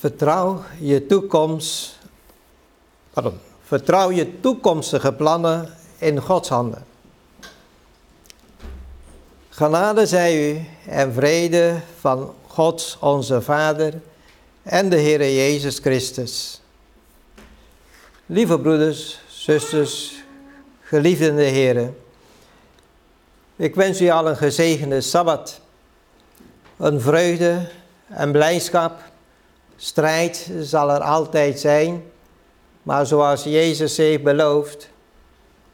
Vertrouw je toekomst, pardon, vertrouw je toekomstige plannen in Gods handen. Genade zij u en vrede van God onze Vader en de Heere Jezus Christus. Lieve broeders, zusters, geliefde Heren, ik wens u al een gezegende Sabbat, een vreugde en blijdschap. Strijd zal er altijd zijn, maar zoals Jezus heeft beloofd,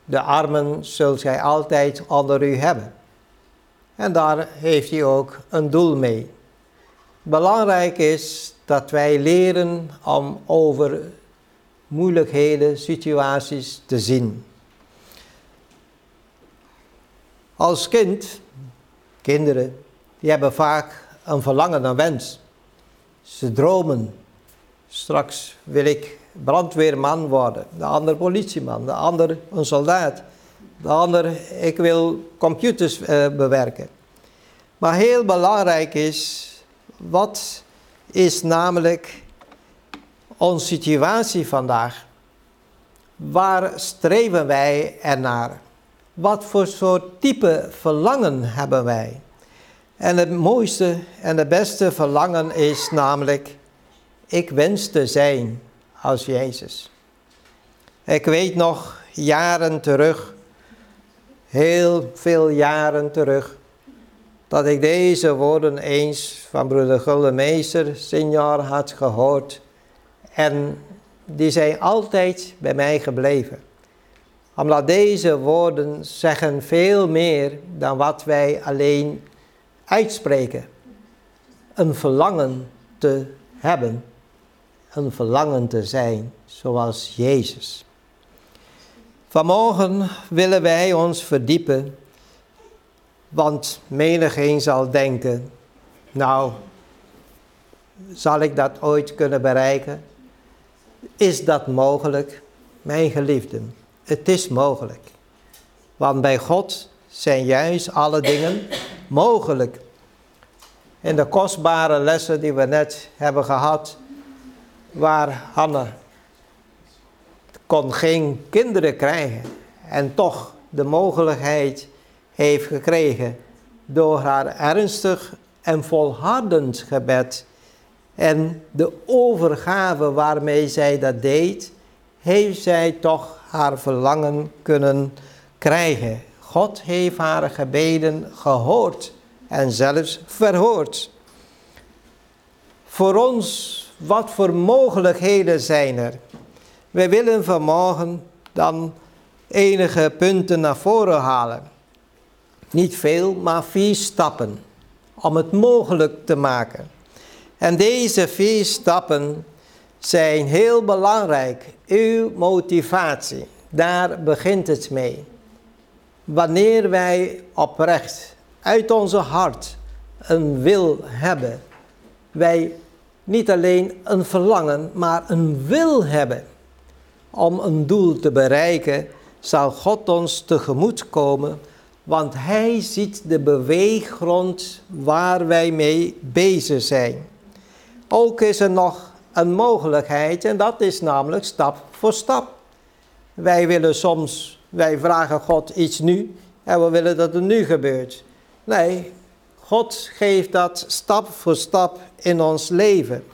de armen zult gij altijd onder u hebben. En daar heeft hij ook een doel mee. Belangrijk is dat wij leren om over moeilijkheden, situaties te zien. Als kind, kinderen, die hebben vaak een verlangen een wens. Ze dromen. Straks wil ik brandweerman worden, de ander politieman, de ander een soldaat, de ander ik wil computers uh, bewerken. Maar heel belangrijk is, wat is namelijk onze situatie vandaag? Waar streven wij ernaar? Wat voor soort type verlangen hebben wij? En het mooiste en het beste verlangen is namelijk, ik wens te zijn als Jezus. Ik weet nog jaren terug, heel veel jaren terug, dat ik deze woorden eens van broeder Guldemeester senior had gehoord. En die zijn altijd bij mij gebleven. Omdat deze woorden zeggen veel meer dan wat wij alleen uitspreken. Een verlangen te hebben. Een verlangen te zijn zoals Jezus. Vanmorgen willen wij ons verdiepen want menigeen zal denken, nou, zal ik dat ooit kunnen bereiken? Is dat mogelijk? Mijn geliefden, het is mogelijk. Want bij God zijn juist alle dingen mogelijk. In de kostbare lessen die we net hebben gehad, waar Hanne kon geen kinderen krijgen en toch de mogelijkheid heeft gekregen door haar ernstig en volhardend gebed en de overgave waarmee zij dat deed, heeft zij toch haar verlangen kunnen krijgen. God heeft haar gebeden gehoord en zelfs verhoord. Voor ons, wat voor mogelijkheden zijn er? We willen vanmorgen dan enige punten naar voren halen. Niet veel, maar vier stappen om het mogelijk te maken. En deze vier stappen zijn heel belangrijk. Uw motivatie, daar begint het mee. Wanneer wij oprecht uit onze hart een wil hebben, wij niet alleen een verlangen, maar een wil hebben om een doel te bereiken, zal God ons tegemoet komen want hij ziet de beweeggrond waar wij mee bezig zijn. Ook is er nog een mogelijkheid en dat is namelijk stap voor stap. Wij willen soms, wij vragen God iets nu en we willen dat het nu gebeurt. Nee, God geeft dat stap voor stap in ons leven.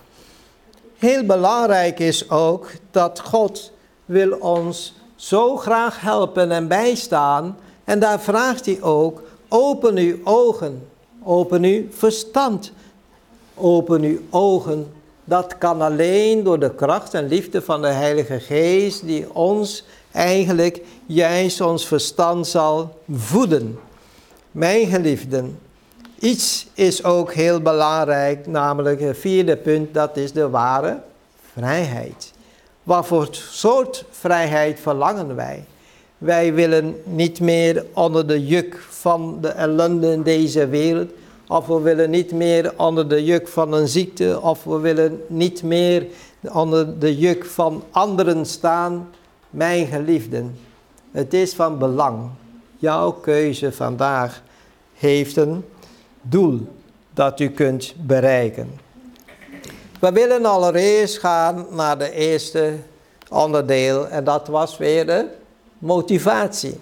Heel belangrijk is ook dat God wil ons zo graag helpen en bijstaan en daar vraagt hij ook, open uw ogen, open uw verstand, open uw ogen. Dat kan alleen door de kracht en liefde van de Heilige Geest, die ons eigenlijk juist ons verstand zal voeden. Mijn geliefden, iets is ook heel belangrijk, namelijk het vierde punt, dat is de ware vrijheid. Wat voor soort vrijheid verlangen wij? Wij willen niet meer onder de juk van de ellende in deze wereld. Of we willen niet meer onder de juk van een ziekte. Of we willen niet meer onder de juk van anderen staan. Mijn geliefden, het is van belang. Jouw keuze vandaag heeft een doel dat u kunt bereiken. We willen allereerst gaan naar de eerste onderdeel en dat was weer de motivatie.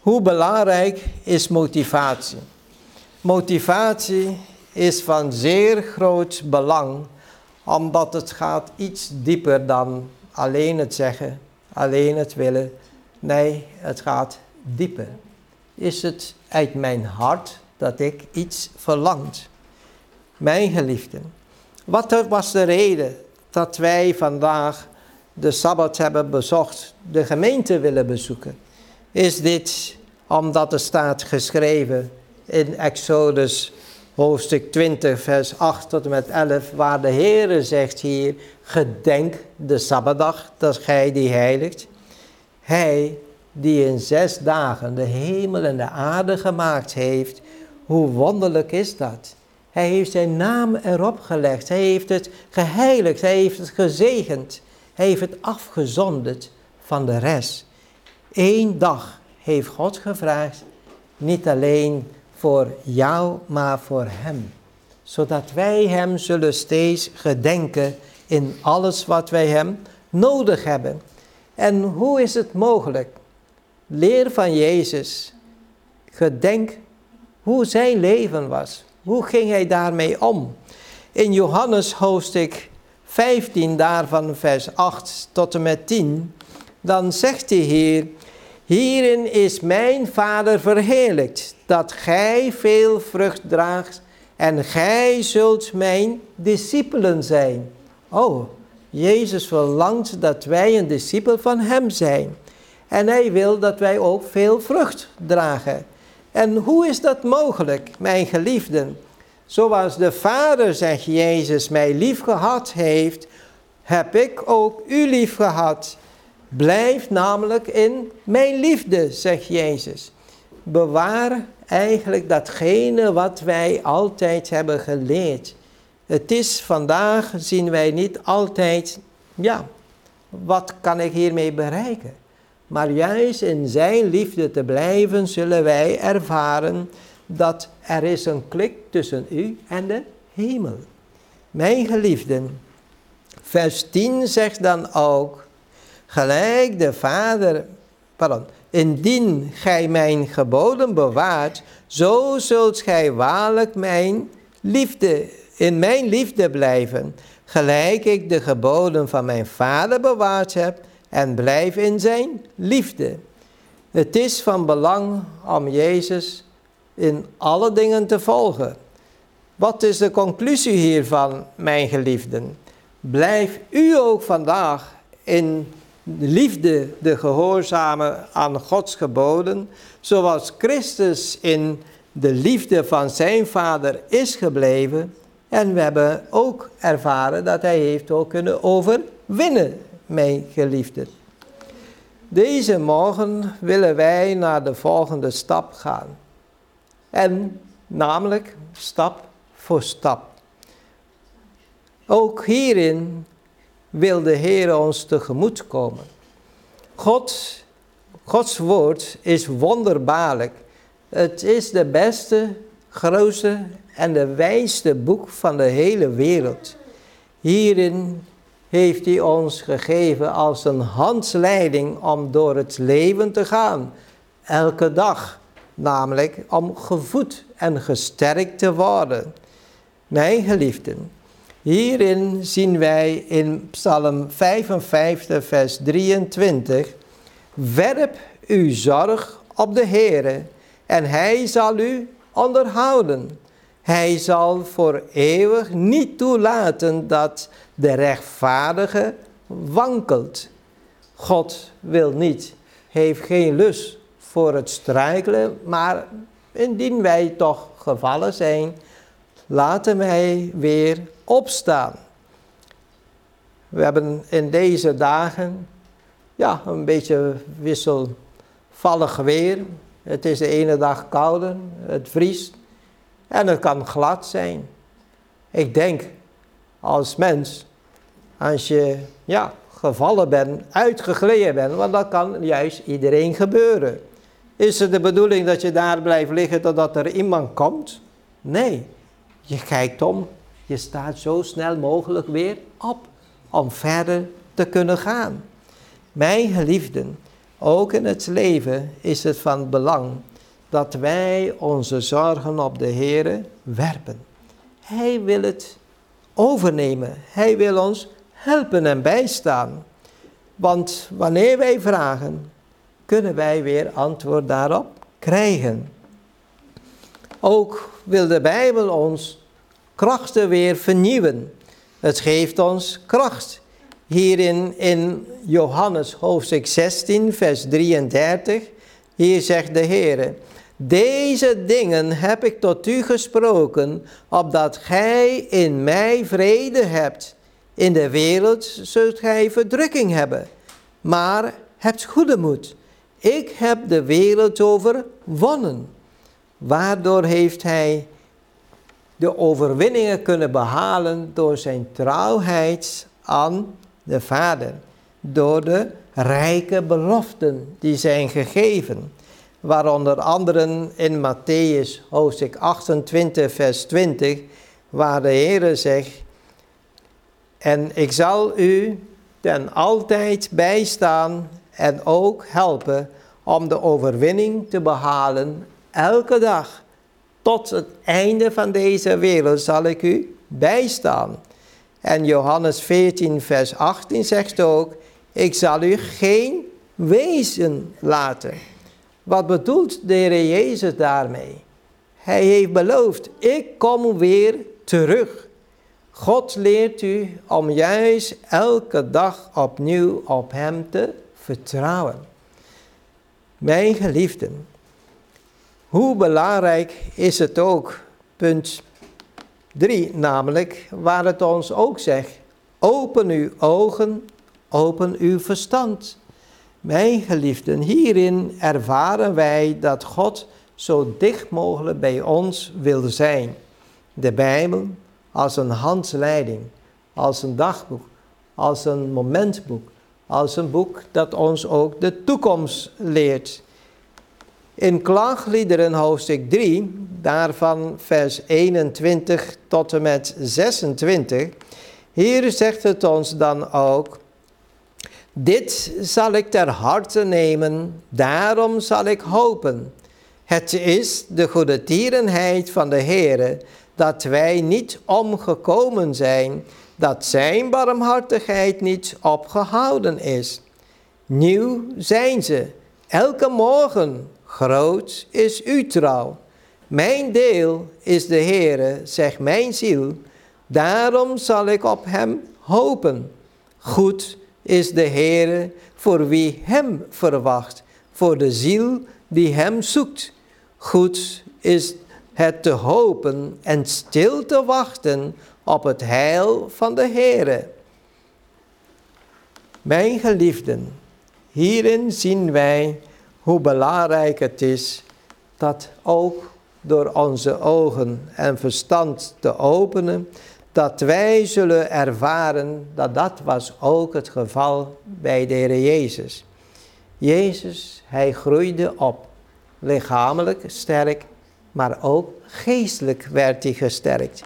Hoe belangrijk is motivatie? Motivatie is van zeer groot belang, omdat het gaat iets dieper dan alleen het zeggen, alleen het willen. Nee, het gaat dieper. Is het uit mijn hart dat ik iets verlangt? Mijn geliefden, wat was de reden dat wij vandaag de Sabbat hebben bezocht, de gemeente willen bezoeken? Is dit omdat er staat geschreven in Exodus hoofdstuk 20, vers 8 tot en met 11, waar de Heere zegt hier, gedenk de Sabbatdag, dat gij die heiligt. Hij die in zes dagen de hemel en de aarde gemaakt heeft, hoe wonderlijk is dat? Hij heeft zijn naam erop gelegd, hij heeft het geheiligd, hij heeft het gezegend, hij heeft het afgezonderd van de rest. Eén dag heeft God gevraagd, niet alleen voor jou, maar voor Hem. Zodat wij Hem zullen steeds gedenken in alles wat wij Hem nodig hebben. En hoe is het mogelijk? Leer van Jezus. Gedenk hoe zijn leven was. Hoe ging hij daarmee om? In Johannes hoofdstuk 15, daarvan vers 8 tot en met 10, dan zegt hij hier, Hierin is mijn Vader verheerlijkt, dat gij veel vrucht draagt en gij zult mijn discipelen zijn. Oh, Jezus verlangt dat wij een discipel van Hem zijn. En Hij wil dat wij ook veel vrucht dragen. En hoe is dat mogelijk, mijn geliefden? Zoals de Vader, zegt Jezus, mij lief gehad heeft, heb ik ook u lief gehad. Blijf namelijk in mijn liefde, zegt Jezus. Bewaar eigenlijk datgene wat wij altijd hebben geleerd. Het is vandaag, zien wij niet altijd, ja, wat kan ik hiermee bereiken? Maar juist in zijn liefde te blijven, zullen wij ervaren dat er is een klik tussen u en de hemel. Mijn geliefden, vers 10 zegt dan ook, gelijk de Vader, pardon, indien gij mijn geboden bewaart, zo zult gij waarlijk mijn liefde, in mijn liefde blijven, gelijk ik de geboden van mijn Vader bewaard heb en blijf in zijn liefde. Het is van belang om Jezus in alle dingen te volgen. Wat is de conclusie hiervan, mijn geliefden? Blijf u ook vandaag in liefde de gehoorzamen aan Gods geboden, zoals Christus in de liefde van zijn Vader is gebleven. En we hebben ook ervaren dat hij heeft ook kunnen overwinnen mijn geliefden. Deze morgen willen wij naar de volgende stap gaan. En namelijk stap voor stap. Ook hierin wil de Heer ons tegemoet komen. God, Gods woord is wonderbaarlijk. Het is de beste, grootste en de wijste boek van de hele wereld. Hierin heeft hij ons gegeven als een handleiding om door het leven te gaan. Elke dag. Namelijk om gevoed en gesterkt te worden. Mijn geliefden, hierin zien wij in Psalm 55, vers 23. Werp uw zorg op de Heere en hij zal u onderhouden. Hij zal voor eeuwig niet toelaten dat de rechtvaardige wankelt. God wil niet, heeft geen lust voor het struikelen, maar indien wij toch gevallen zijn, laten wij weer opstaan. We hebben in deze dagen ja, een beetje wisselvallig weer. Het is de ene dag kouder, het vriest en het kan glad zijn. Ik denk als mens, als je ja, gevallen bent, uitgegleden bent, want dat kan juist iedereen gebeuren. Is het de bedoeling dat je daar blijft liggen totdat er iemand komt? Nee, je kijkt om, Je staat zo snel mogelijk weer op om verder te kunnen gaan. Mijn geliefden, ook in het leven is het van belang dat wij onze zorgen op de Heer werpen. Hij wil het overnemen. Hij wil ons helpen en bijstaan. Want wanneer wij vragen, kunnen wij weer antwoord daarop krijgen. Ook wil de Bijbel ons krachten weer vernieuwen. Het geeft ons kracht. Hierin in Johannes hoofdstuk 16, vers 33, hier zegt de Heer, deze dingen heb ik tot u gesproken, opdat gij in mij vrede hebt. In de wereld zult gij verdrukking hebben, maar hebt goede moed. Ik heb de wereld overwonnen. Waardoor heeft hij de overwinningen kunnen behalen door zijn trouwheid aan de Vader. Door de rijke beloften die zijn gegeven. Waaronder anderen in Matthäus hoofdstuk 28 vers 20. Waar de Heer zegt. En ik zal u ten altijd bijstaan en ook helpen om de overwinning te behalen elke dag. Tot het einde van deze wereld zal ik u bijstaan. En Johannes 14, vers 18 zegt ook, ik zal u geen wezen laten. Wat bedoelt de Heer Jezus daarmee? Hij heeft beloofd, ik kom weer terug. God leert u om juist elke dag opnieuw op Hem te vertrouwen. Mijn geliefden, hoe belangrijk is het ook, punt 3 namelijk, waar het ons ook zegt, open uw ogen, open uw verstand. Mijn geliefden, hierin ervaren wij dat God zo dicht mogelijk bij ons wil zijn. De Bijbel als een handleiding, als een dagboek, als een momentboek, als een boek dat ons ook de toekomst leert. In Klaagliederen hoofdstuk 3, daarvan vers 21 tot en met 26, hier zegt het ons dan ook, dit zal ik ter harte nemen, daarom zal ik hopen. Het is de goede tierenheid van de Heere, dat wij niet omgekomen zijn, dat zijn barmhartigheid niet opgehouden is. Nieuw zijn ze, elke morgen, groot is uw trouw. Mijn deel is de Heere, zegt mijn ziel, daarom zal ik op hem hopen. Goed is de Heere voor wie hem verwacht, voor de ziel die hem zoekt. Goed is het te hopen en stil te wachten op het heil van de Heere. Mijn geliefden, hierin zien wij hoe belangrijk het is dat ook door onze ogen en verstand te openen, dat wij zullen ervaren dat dat was ook het geval bij de Heer Jezus. Jezus, hij groeide op, lichamelijk sterk, maar ook geestelijk werd hij gesterkt.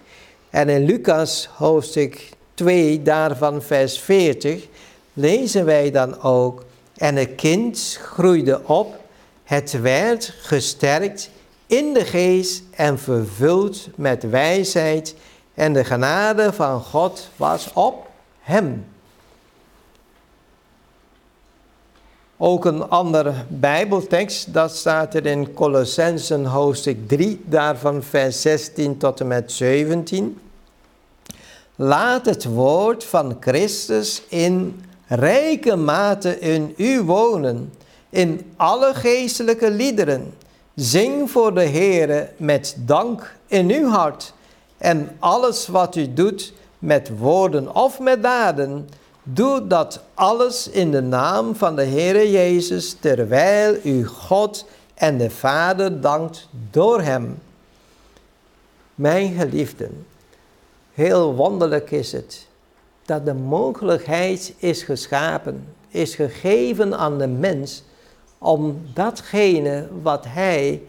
En in Lucas hoofdstuk 2, daarvan vers 40, lezen wij dan ook, en het kind groeide op, het werd gesterkt in de geest en vervuld met wijsheid en de genade van God was op hem. Ook een andere Bijbeltekst, dat staat er in Colossensen hoofdstuk 3, daarvan vers 16 tot en met 17. Laat het woord van Christus in rijke mate in u wonen, in alle geestelijke liederen. Zing voor de Heere met dank in uw hart en alles wat u doet met woorden of met daden, doe dat alles in de naam van de Heere Jezus, terwijl u God en de Vader dankt door Hem. Mijn geliefden, heel wonderlijk is het dat de mogelijkheid is geschapen, is gegeven aan de mens om datgene wat hij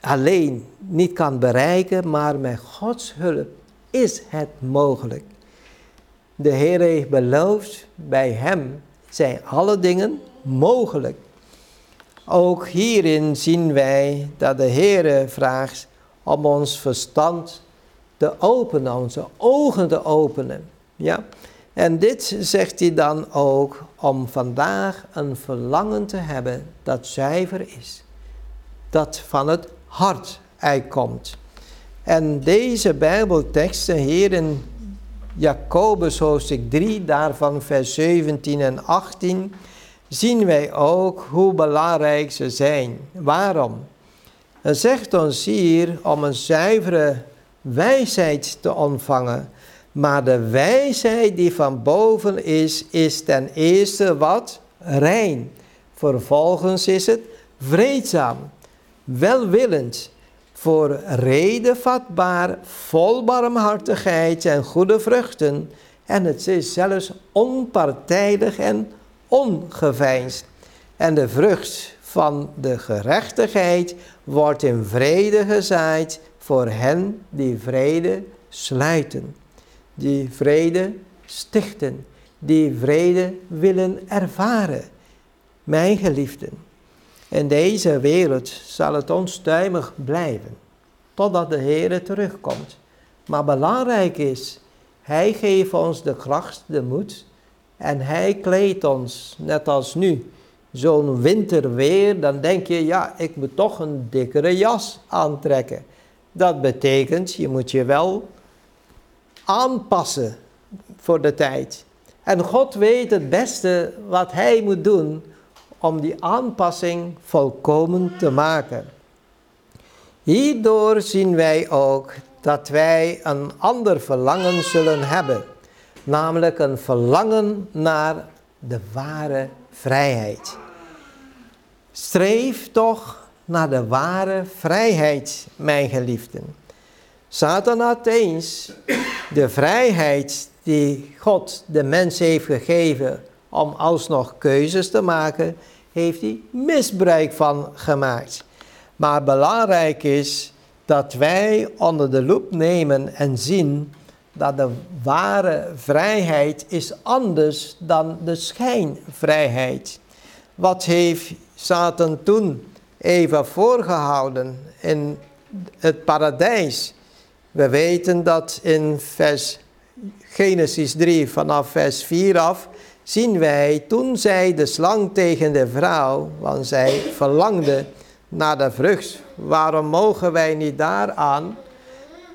alleen niet kan bereiken, maar met Gods hulp is het mogelijk. De Heer heeft beloofd, bij Hem zijn alle dingen mogelijk. Ook hierin zien wij dat de Heer vraagt om ons verstand te openen, onze ogen te openen. Ja? En dit zegt hij dan ook om vandaag een verlangen te hebben dat zuiver is. Dat van het hart uitkomt. En deze Bijbelteksten hier in Jacobus hoofdstuk 3, daarvan vers 17 en 18, zien wij ook hoe belangrijk ze zijn. Waarom? Het zegt ons hier om een zuivere wijsheid te ontvangen. Maar de wijsheid die van boven is, is ten eerste wat? Rein. Vervolgens is het vreedzaam, welwillend, voor reden vatbaar, vol barmhartigheid en goede vruchten. En het is zelfs onpartijdig en ongeveinsd. En de vrucht van de gerechtigheid wordt in vrede gezaaid voor hen die vrede sluiten, die vrede stichten, die vrede willen ervaren. Mijn geliefden, in deze wereld zal het onstuimig blijven, totdat de Heer terugkomt. Maar belangrijk is, Hij geeft ons de kracht, de moed, en Hij kleedt ons, net als nu, zo'n winterweer, dan denk je, ja, ik moet toch een dikkere jas aantrekken. Dat betekent, je moet je wel aanpassen voor de tijd. En God weet het beste wat Hij moet doen om die aanpassing volkomen te maken. Hierdoor zien wij ook dat wij een ander verlangen zullen hebben, namelijk een verlangen naar de ware vrijheid. Streef toch naar de ware vrijheid, mijn geliefden. Satan had eens de vrijheid die God de mens heeft gegeven om alsnog keuzes te maken, heeft hij misbruik van gemaakt. Maar belangrijk is dat wij onder de loep nemen en zien dat de ware vrijheid is anders dan de schijnvrijheid. Wat heeft Satan toen even voorgehouden in het paradijs? We weten dat in vers Genesis 3 vanaf vers 4 af zien wij toen zei de slang tegen de vrouw, want zij verlangde naar de vrucht. Waarom mogen wij niet daaraan?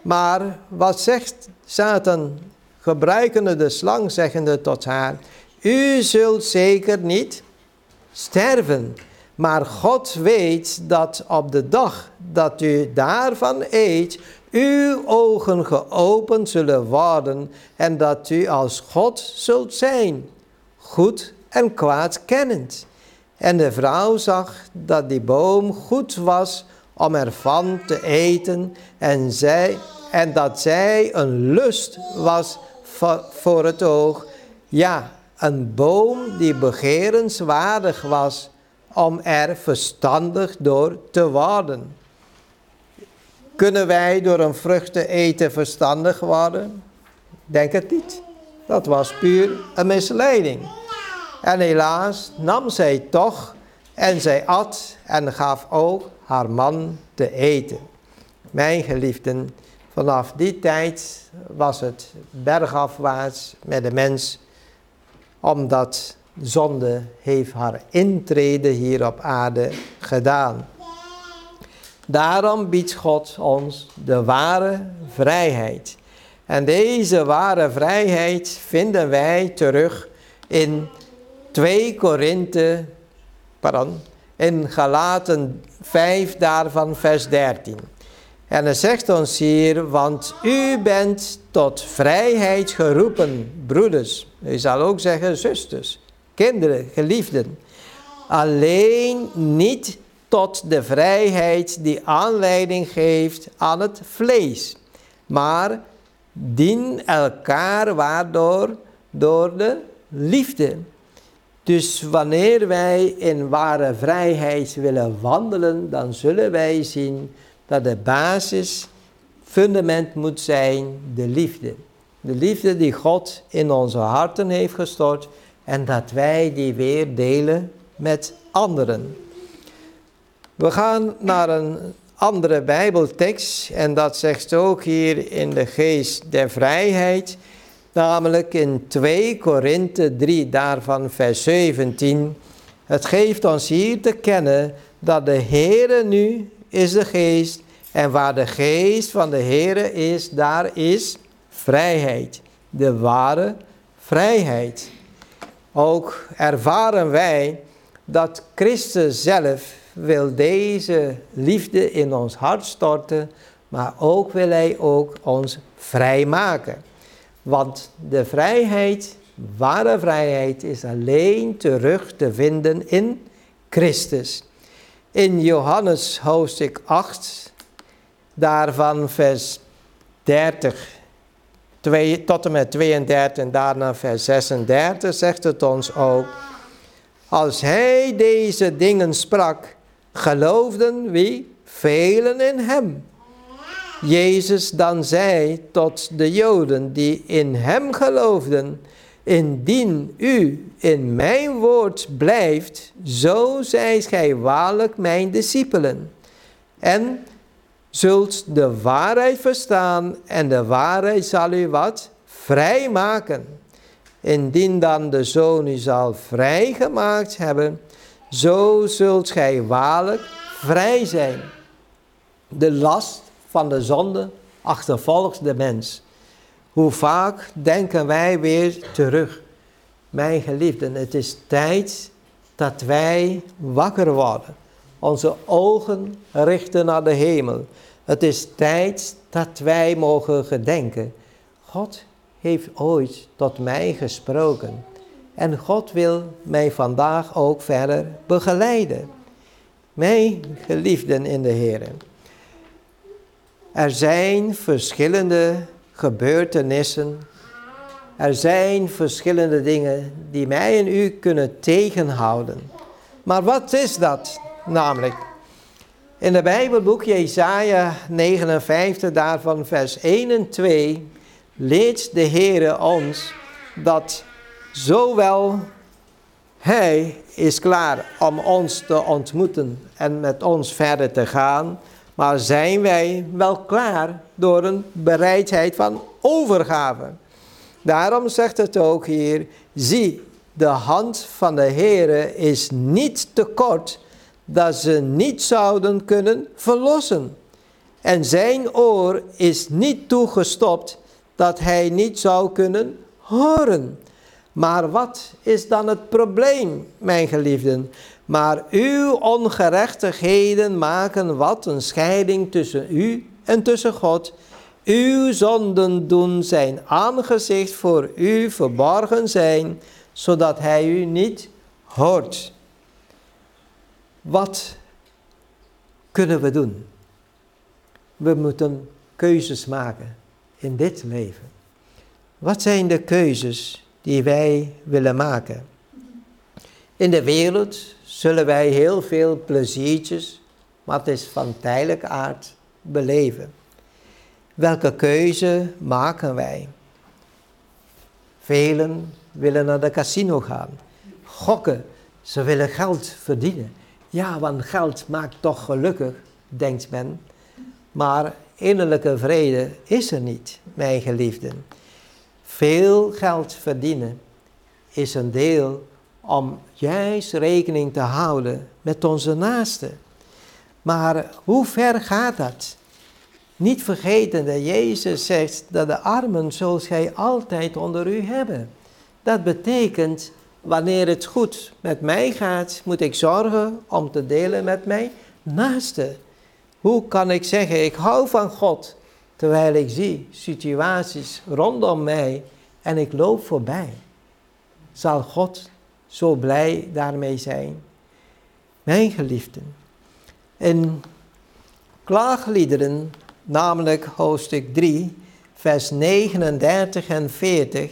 Maar wat zegt Satan, gebruikende de slang, zeggende tot haar, u zult zeker niet sterven. Maar God weet dat op de dag dat u daarvan eet, uw ogen geopend zullen worden en dat u als God zult zijn, goed en kwaad kennend. En de vrouw zag dat die boom goed was om ervan te eten en, zij, en dat zij een lust was voor het oog. Ja, een boom die begerenswaardig was om er verstandig door te worden. Kunnen wij door een vrucht te eten verstandig worden? Denk het niet. Dat was puur een misleiding. En helaas nam zij toch en zij at en gaf ook haar man te eten. Mijn geliefden, vanaf die tijd was het bergafwaarts met de mens, omdat zonde heeft haar intrede hier op aarde gedaan. Daarom biedt God ons de ware vrijheid. En deze ware vrijheid vinden wij terug in 2 Korinthe, pardon, in Galaten 5 daarvan vers 13. En hij zegt ons hier, want u bent tot vrijheid geroepen, broeders. U zal ook zeggen zusters, kinderen, geliefden. Alleen niet tot de vrijheid die aanleiding geeft aan het vlees. Maar dien elkaar waardoor door de liefde. Dus wanneer wij in ware vrijheid willen wandelen, dan zullen wij zien dat de basis, fundament moet zijn de liefde. De liefde die God in onze harten heeft gestort en dat wij die weer delen met anderen. We gaan naar een andere Bijbeltekst en dat zegt ook hier in de geest der vrijheid, namelijk in 2 Korinthe 3, daarvan vers 17. Het geeft ons hier te kennen dat de Heere nu is de geest en waar de geest van de Heere is, daar is vrijheid. De ware vrijheid. Ook ervaren wij dat Christus zelf wil deze liefde in ons hart storten, maar ook wil hij ook ons vrijmaken. Want de vrijheid, ware vrijheid, is alleen terug te vinden in Christus. In Johannes hoofdstuk 8, daarvan vers 30 2, tot en met 32 en daarna vers 36 zegt het ons ook. Als hij deze dingen sprak, geloofden wie? Velen in hem. Jezus dan zei tot de Joden die in hem geloofden, indien u in mijn woord blijft, zo zijt gij waarlijk mijn discipelen. En zult de waarheid verstaan en de waarheid zal u wat? Vrij maken. Indien dan de Zoon u zal vrijgemaakt hebben, zo zult gij waarlijk vrij zijn. De last van de zonde achtervolgt de mens. Hoe vaak denken wij weer terug. Mijn geliefden, het is tijd dat wij wakker worden. Onze ogen richten naar de hemel. Het is tijd dat wij mogen gedenken. God heeft ooit tot mij gesproken. En God wil mij vandaag ook verder begeleiden. Mijn geliefden in de Heer. Er zijn verschillende gebeurtenissen. Er zijn verschillende dingen die mij en u kunnen tegenhouden. Maar wat is dat namelijk? In de Bijbelboek Jesaja 59, daarvan vers 1 en 2, leert de Heer ons dat zowel Hij is klaar om ons te ontmoeten en met ons verder te gaan, maar zijn wij wel klaar door een bereidheid van overgave. Daarom zegt het ook hier, zie, de hand van de Heere is niet te kort dat ze niet zouden kunnen verlossen. En zijn oor is niet toegestopt dat hij niet zou kunnen horen. Maar wat is dan het probleem, mijn geliefden? Maar uw ongerechtigheden maken wat een scheiding tussen u en tussen God. Uw zonden doen zijn aangezicht voor u verborgen zijn, zodat hij u niet hoort. Wat kunnen we doen? We moeten keuzes maken in dit leven. Wat zijn de keuzes die wij willen maken? In de wereld zullen wij heel veel pleziertjes, maar het is van tijdelijk aard, beleven. Welke keuze maken wij? Velen willen naar de casino gaan, gokken, ze willen geld verdienen. Ja, want geld maakt toch gelukkig, denkt men. Maar innerlijke vrede is er niet, mijn geliefden. Veel geld verdienen is een deel om juist rekening te houden met onze naasten. Maar hoe ver gaat dat? Niet vergeten dat Jezus zegt dat de armen zoals gij altijd onder u hebben. Dat betekent wanneer het goed met mij gaat, moet ik zorgen om te delen met mijn naaste. Hoe kan ik zeggen, ik hou van God, terwijl ik zie situaties rondom mij en ik loop voorbij? Zal God zo blij daarmee zijn? Mijn geliefden, in klaagliederen, namelijk hoofdstuk 3, vers 39 en 40,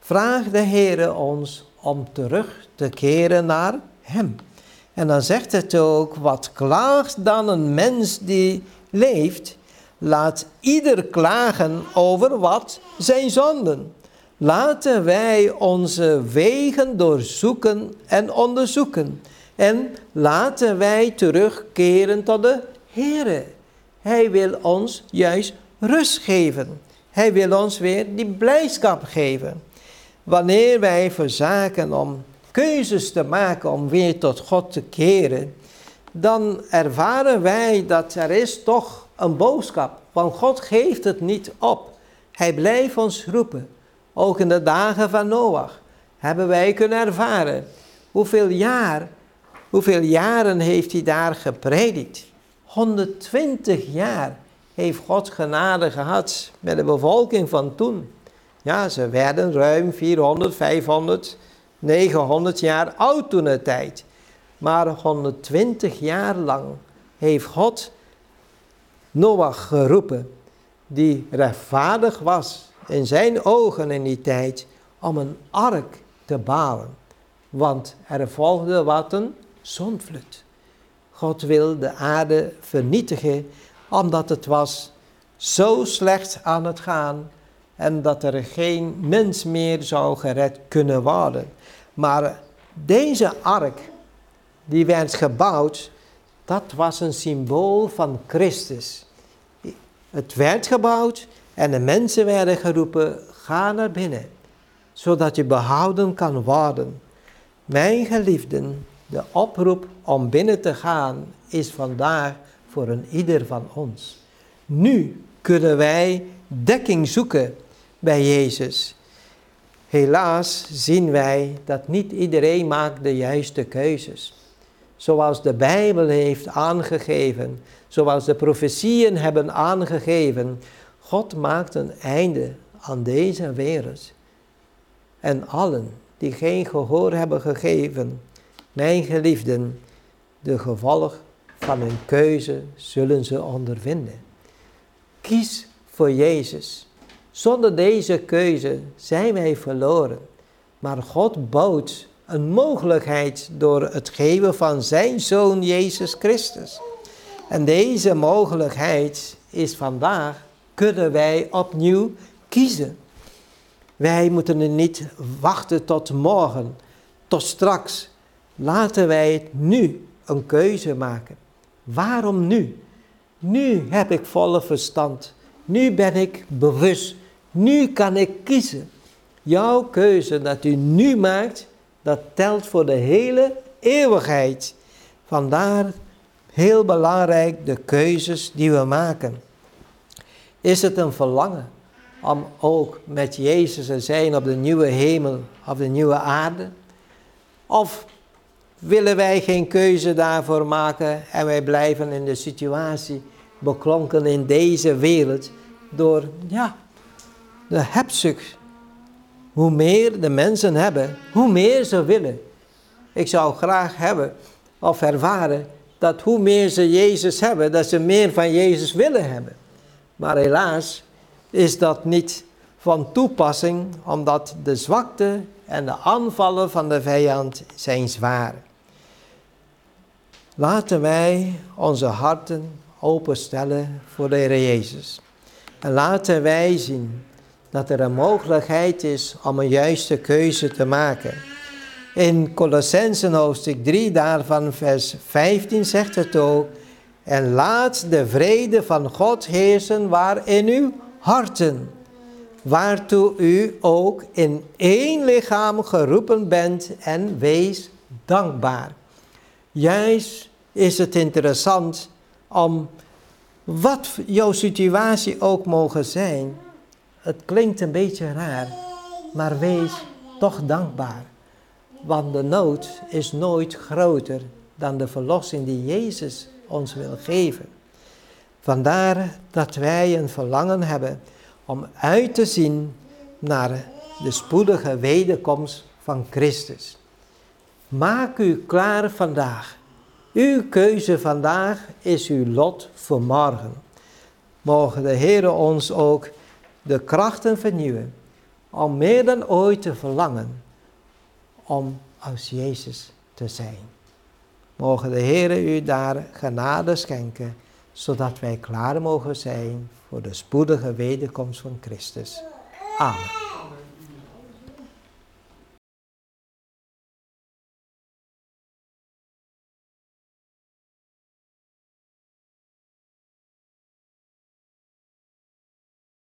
vraagt de Heer ons om terug te keren naar Hem. En dan zegt het ook, wat klaagt dan een mens die leeft, laat ieder klagen over wat zijn zonden. Laten wij onze wegen doorzoeken en onderzoeken. En laten wij terugkeren tot de Heere. Hij wil ons juist rust geven. Hij wil ons weer die blijdschap geven. Wanneer wij verzaken om keuzes te maken om weer tot God te keren, dan ervaren wij dat er is toch een boodschap. Want God geeft het niet op. Hij blijft ons roepen. Ook in de dagen van Noach hebben wij kunnen ervaren hoeveel jaar, hoeveel jaren heeft hij daar gepredikt. 120 jaar heeft God genade gehad met de bevolking van toen. Ja, ze werden ruim 400, 500, 900 jaar oud toen de tijd. Maar 120 jaar lang heeft God Noach geroepen, die rechtvaardig was in zijn ogen in die tijd, om een ark te bouwen. Want er volgde wat een zondvloed. God wil de aarde vernietigen, omdat het was zo slecht aan het gaan en dat er geen mens meer zou gered kunnen worden. Maar deze ark, die werd gebouwd, dat was een symbool van Christus. Het werd gebouwd en de mensen werden geroepen, ga naar binnen, zodat je behouden kan worden. Mijn geliefden, de oproep om binnen te gaan is vandaag voor een ieder van ons. Nu kunnen wij dekking zoeken bij Jezus. Helaas zien wij dat niet iedereen maakt de juiste keuzes. Zoals de Bijbel heeft aangegeven, zoals de profetieën hebben aangegeven. God maakt een einde aan deze wereld. En allen die geen gehoor hebben gegeven, mijn geliefden, de gevolg van hun keuze zullen ze ondervinden. Kies voor Jezus. Zonder deze keuze zijn wij verloren. Maar God bood een mogelijkheid door het geven van zijn zoon Jezus Christus. En deze mogelijkheid is vandaag, kunnen wij opnieuw kiezen. Wij moeten er niet wachten tot morgen, tot straks. Laten wij het nu een keuze maken. Waarom nu? Nu heb ik volle verstand. Nu ben ik bewust. Nu kan ik kiezen. Jouw keuze dat u nu maakt, dat telt voor de hele eeuwigheid. Vandaar heel belangrijk de keuzes die we maken. Is het een verlangen om ook met Jezus te zijn op de nieuwe hemel, op de nieuwe aarde? Of willen wij geen keuze daarvoor maken en wij blijven in de situatie beklonken in deze wereld door ja, de hebzucht. Hoe meer de mensen hebben, hoe meer ze willen. Ik zou graag hebben of ervaren dat hoe meer ze Jezus hebben, dat ze meer van Jezus willen hebben. Maar helaas is dat niet van toepassing, omdat de zwakte en de aanvallen van de vijand zijn zwaar. Laten wij onze harten openstellen voor de Heer Jezus. En laten wij zien dat er een mogelijkheid is om een juiste keuze te maken. In Colossensen hoofdstuk 3, daarvan vers 15 zegt het ook. En laat de vrede van God heersen waar in uw harten. Waartoe u ook in één lichaam geroepen bent en wees dankbaar. Juist is het interessant om wat jouw situatie ook mogen zijn. Het klinkt een beetje raar, maar wees toch dankbaar. Want de nood is nooit groter dan de verlossing die Jezus ons wil geven. Vandaar dat wij een verlangen hebben om uit te zien naar de spoedige wederkomst van Christus. Maak u klaar vandaag. Uw keuze vandaag is uw lot voor morgen. Mogen de Heer ons ook de krachten vernieuwen om meer dan ooit te verlangen om als Jezus te zijn. Mogen de Heer u daar genade schenken, zodat wij klaar mogen zijn voor de spoedige wederkomst van Christus. Amen.